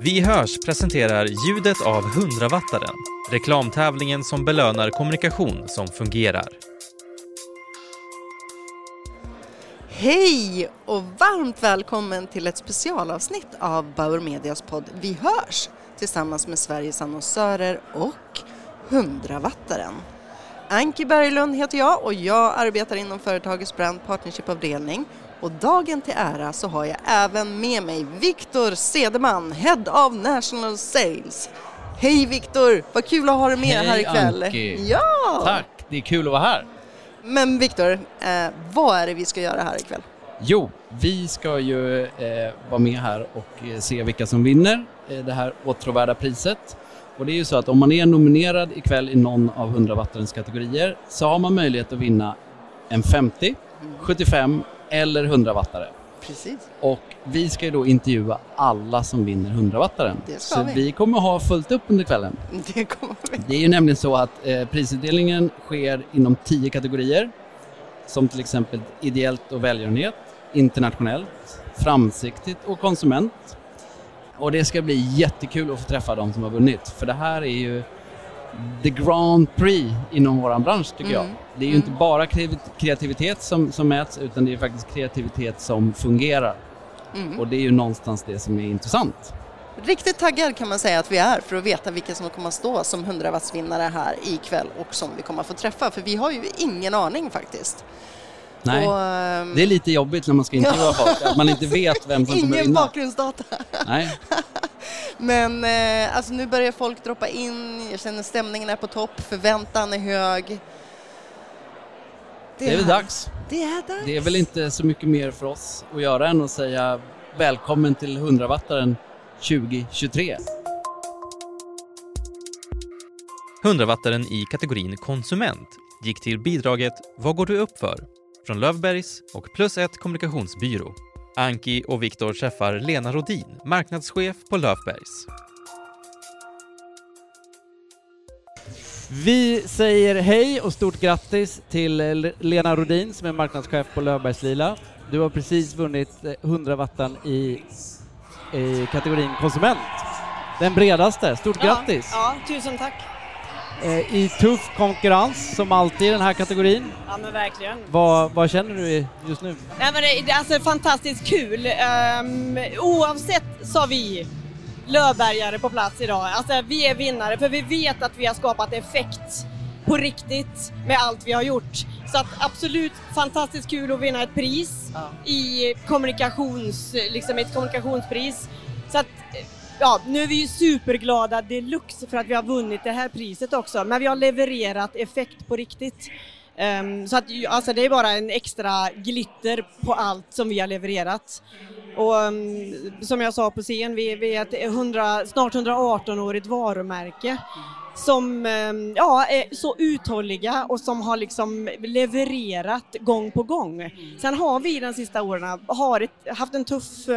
Vi hörs presenterar ljudet av 100-wattaren, reklamtävlingen som belönar kommunikation som fungerar. Hej och varmt välkommen till ett specialavsnitt av Bauer Medias podd Vi hörs tillsammans med Sveriges annonsörer och 100-wattaren. Anki Berglund heter jag och jag arbetar inom företagets brand partnership-avdelning och dagen till ära så har jag även med mig Viktor Sedeman, Head of National Sales. Hej Viktor, vad kul att ha dig med Hej, här ikväll. Anki. Ja! Tack, det är kul att vara här. Men Viktor, eh, vad är det vi ska göra här ikväll? Jo, vi ska ju eh, vara med här och eh, se vilka som vinner eh, det här åtråvärda priset. Och det är ju så att om man är nominerad ikväll i någon av 100 wattarens kategorier så har man möjlighet att vinna en 50, 75 eller 100 wattare. Precis. Och vi ska ju då intervjua alla som vinner 100 wattaren. Det ska Så vi. vi kommer ha fullt upp under kvällen. Det kommer vi. Det är ju nämligen så att eh, prisutdelningen sker inom tio kategorier. Som till exempel ideellt och välgörenhet, internationellt, framsiktigt och konsument. Och det ska bli jättekul att få träffa de som har vunnit. För det här är ju the Grand Prix inom vår bransch tycker jag. Mm. Det är ju Mm. inte bara kreativ- kreativitet som, som mäts utan det är faktiskt kreativitet som fungerar. Mm. Och det är ju någonstans det som är intressant. Riktigt taggad kan man säga att vi är för att veta vilka som kommer att stå som 100 wattsvinnare här ikväll och som vi kommer att få träffa för vi har ju ingen aning faktiskt. Nej. Och, ehm, Det är lite jobbigt när man ska intervjua folk, att man inte vet vem som kommer Ingen vinna. bakgrundsdata. Nej. Men eh, alltså nu börjar folk droppa in, jag känner stämningen är på topp, förväntan är hög. Det är väl här- dags. Det är dags. Det är väl inte så mycket mer för oss att göra än att säga välkommen till 100-wattaren 2023. 100-wattaren i kategorin konsument gick till bidraget Vad går du upp för? Från Lövbergs och Plus ett kommunikationsbyrå. Anki och Viktor träffar Lena Rodin, marknadschef på Lövbergs. Vi säger hej och stort grattis till eh, Lena Rodin som är marknadschef på Löfbergs Lila. Du har precis vunnit eh, 100 wattan i, i kategorin konsument. Den bredaste. Stort grattis! Ja, ja, tusen tack. Eh, I tuff konkurrens som alltid i den här kategorin. Ja men verkligen. Vad, vad känner du just nu? Nej, men det, det är alltså fantastiskt kul. Um, oavsett så har vi Löfbergare på plats idag. Alltså vi är vinnare för vi vet att vi har skapat effekt på riktigt med allt vi har gjort. Så att absolut fantastiskt kul att vinna ett pris i kommunikations, liksom ett kommunikationspris. Så att Ja, nu är vi ju superglada deluxe för att vi har vunnit det här priset också, men vi har levererat effekt på riktigt. Um, så att alltså det är bara en extra glitter på allt som vi har levererat. Och um, som jag sa på scen, vi, vi är ett 100, snart 118-årigt varumärke som ehm, ja, är så uthålliga och som har liksom levererat gång på gång. Sen har vi de sista åren har ett, haft en tuff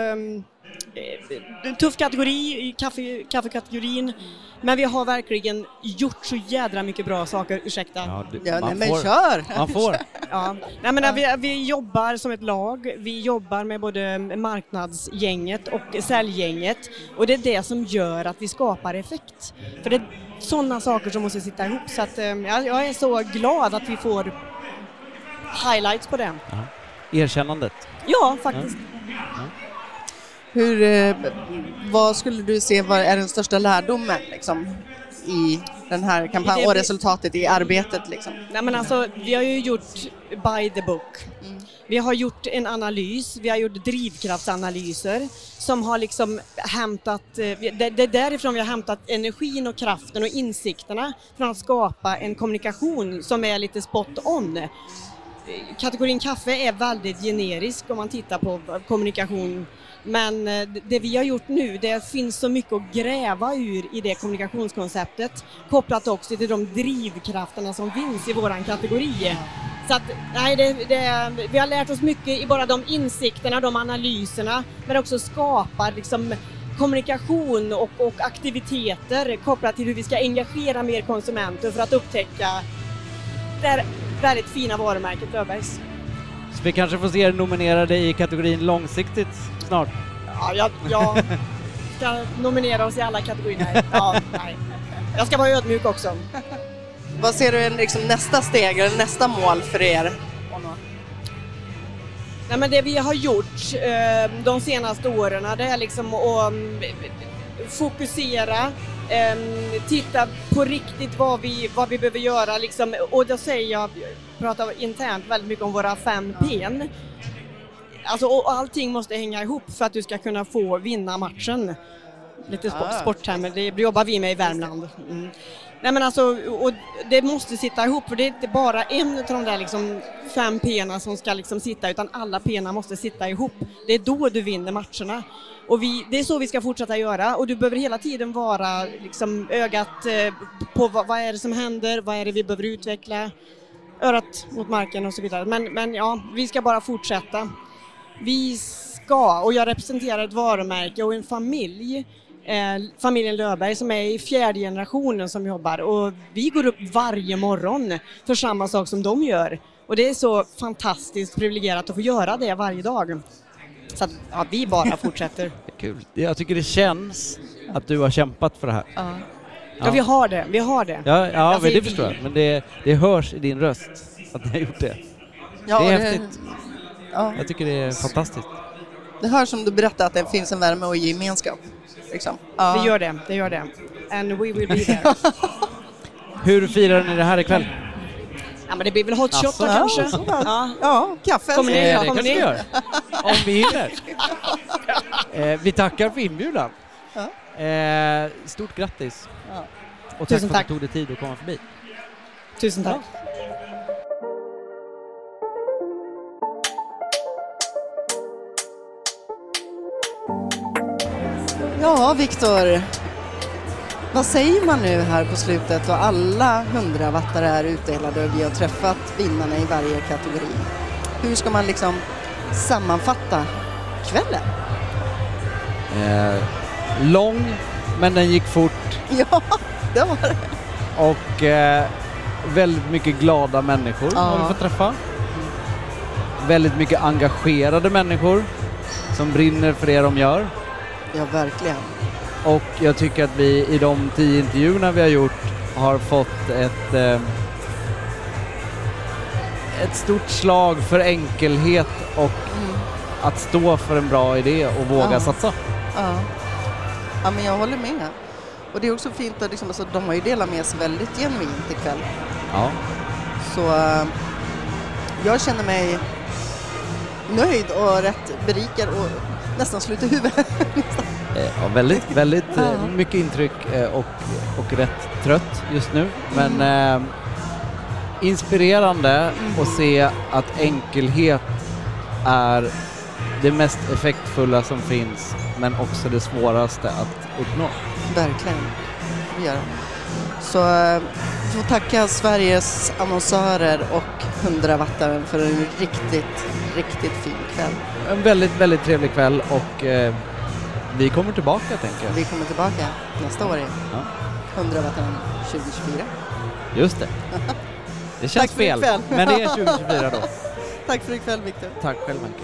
en tuff kategori i kaffe, kaffekategorin. Men vi har verkligen gjort så jädra mycket bra saker, ursäkta. du, Ja, nej, man, men får, kör! man får. Ja. Nej, men vi, vi jobbar som ett lag. Vi jobbar med både marknadsgänget och säljgänget och det är det som gör att vi skapar effekt. För det är sådana saker som måste sitta ihop så att, eh, jag, jag är så glad att vi får highlights på det. Erkännandet. Ja, faktiskt. Hur, eh, vad skulle du se vad är den största lärdomen liksom, i den här kampanjen och resultatet i arbetet? Liksom? Nej men alltså, vi har ju gjort by the book. Vi har gjort en analys, vi har gjort drivkraftsanalyser som har liksom hämtat, eh, det, är därifrån vi har hämtat energin och kraften och insikterna för att skapa en kommunikation som är lite spot on. Kategorin kaffe är väldigt generisk om man tittar på kommunikation men eh, det vi har gjort nu, det finns så mycket att gräva ur i det kommunikationskonceptet kopplat också till de drivkrafterna som finns i våran kategori. Så att, nej, det, det, vi har lärt oss mycket i bara de insikterna, de analyserna, men också skapar liksom kommunikation och, och aktiviteter kopplat till hur vi ska engagera mer konsumenter för att upptäcka det här väldigt fina varumärket Löfbergs. Så vi kanske får se er nominerade i kategorin långsiktigt snart. Ja, jag, jag ska nominera oss i alla kategorier. Ja, nej. Jag ska vara ödmjuk också. Vad ser du är liksom nästa steg eller nästa mål för er? Nej, men det vi har gjort eh, de senaste åren det är liksom att mm, fokusera, eh, titta på riktigt vad vi, vad vi behöver göra liksom, och då säger jag, pratar internt väldigt mycket om våra fem P'n. Alltså, och allting måste hänga ihop för att du ska kunna få vinna matchen. Lite sport, Ah. sporttermer, det jobbar vi med i Värmland. Mm. Nej men alltså, och det måste sitta ihop för det är inte bara en av de där liksom fem pena som ska liksom sitta utan alla pena måste sitta ihop. Det är då du vinner matcherna. Och vi, det är så vi ska fortsätta göra och du behöver hela tiden vara liksom ögat eh, på vad, vad är det som händer, vad är det vi behöver utveckla, örat mot marken och så vidare. Men, men ja, vi ska bara fortsätta. Vi ska, och jag representerar ett varumärke och en familj, eh, familjen Löfberg som är i fjärde generationen som jobbar och vi går upp varje morgon för samma sak som de gör. Och det är så fantastiskt privilegierat att få göra det varje dag. Så att ja, vi bara fortsätter. Kul. Jag tycker det känns att du har kämpat för det här. Ja. Ja, vi har det, vi har det. Ja, ja Alltså, men det förstår jag. Men det, det hörs i din röst att ni har gjort det. Ja, Det är och häftigt. Ja, Jag tycker det är fantastiskt. Det hörs som du berättade att det finns en värme och gemenskap. Liksom. Ja. Det gör det, det gör det. And we will be there. Hur firar ni det här ikväll? Ja men det blir väl hot shot då Ja, kanske. Ja. Ja, kaffe. Kommer ni- Eh, det kanske ni? vi gör. Om vi hinner. Eh, vi tackar för inbjudan. Eh, stort grattis. Ja. Och tack Tusen för att du tog dig tid att komma förbi. Tusen tack. Ja, Viktor. Vad säger man nu här på slutet och alla hundravattare är utdelade och vi har träffat vinnarna i varje kategori. Hur ska man liksom sammanfatta kvällen? Eh, lång, men den gick fort. Ja, det var det. Och eh, väldigt mycket glada människor Ja. har vi fått träffa. Väldigt mycket engagerade människor som brinner för det de gör. Ja, verkligen. Och jag tycker att vi i de tio intervjuerna vi har gjort har fått ett, eh, ett stort slag för enkelhet och att stå för en bra idé och våga Ja. satsa. Ja. ja, men jag håller med. Och det är också fint att liksom, alltså, de har ju delat med sig väldigt genuint ikväll. Ja. Så eh, jag känner mig nöjd och rätt berikad och nästan slut i huvudet. Eh, Ja, väldigt, väldigt eh, Ja. mycket intryck eh, och, och rätt trött just nu. Men eh, inspirerande att se att enkelhet är det mest effektfulla som finns men också det svåraste att uppnå. Verkligen. Gör. Så eh, vi får tacka Sveriges annonsörer och hundravattaren för en riktigt, riktigt fin kväll. En väldigt, väldigt trevlig kväll och eh, vi kommer tillbaka tänker jag. Vi kommer tillbaka nästa år igen. Ja. Hundravattaren 2024. Just det. Det känns fel, men det är 2024 då. Tack för ikväll Viktor. Tack själv Anke.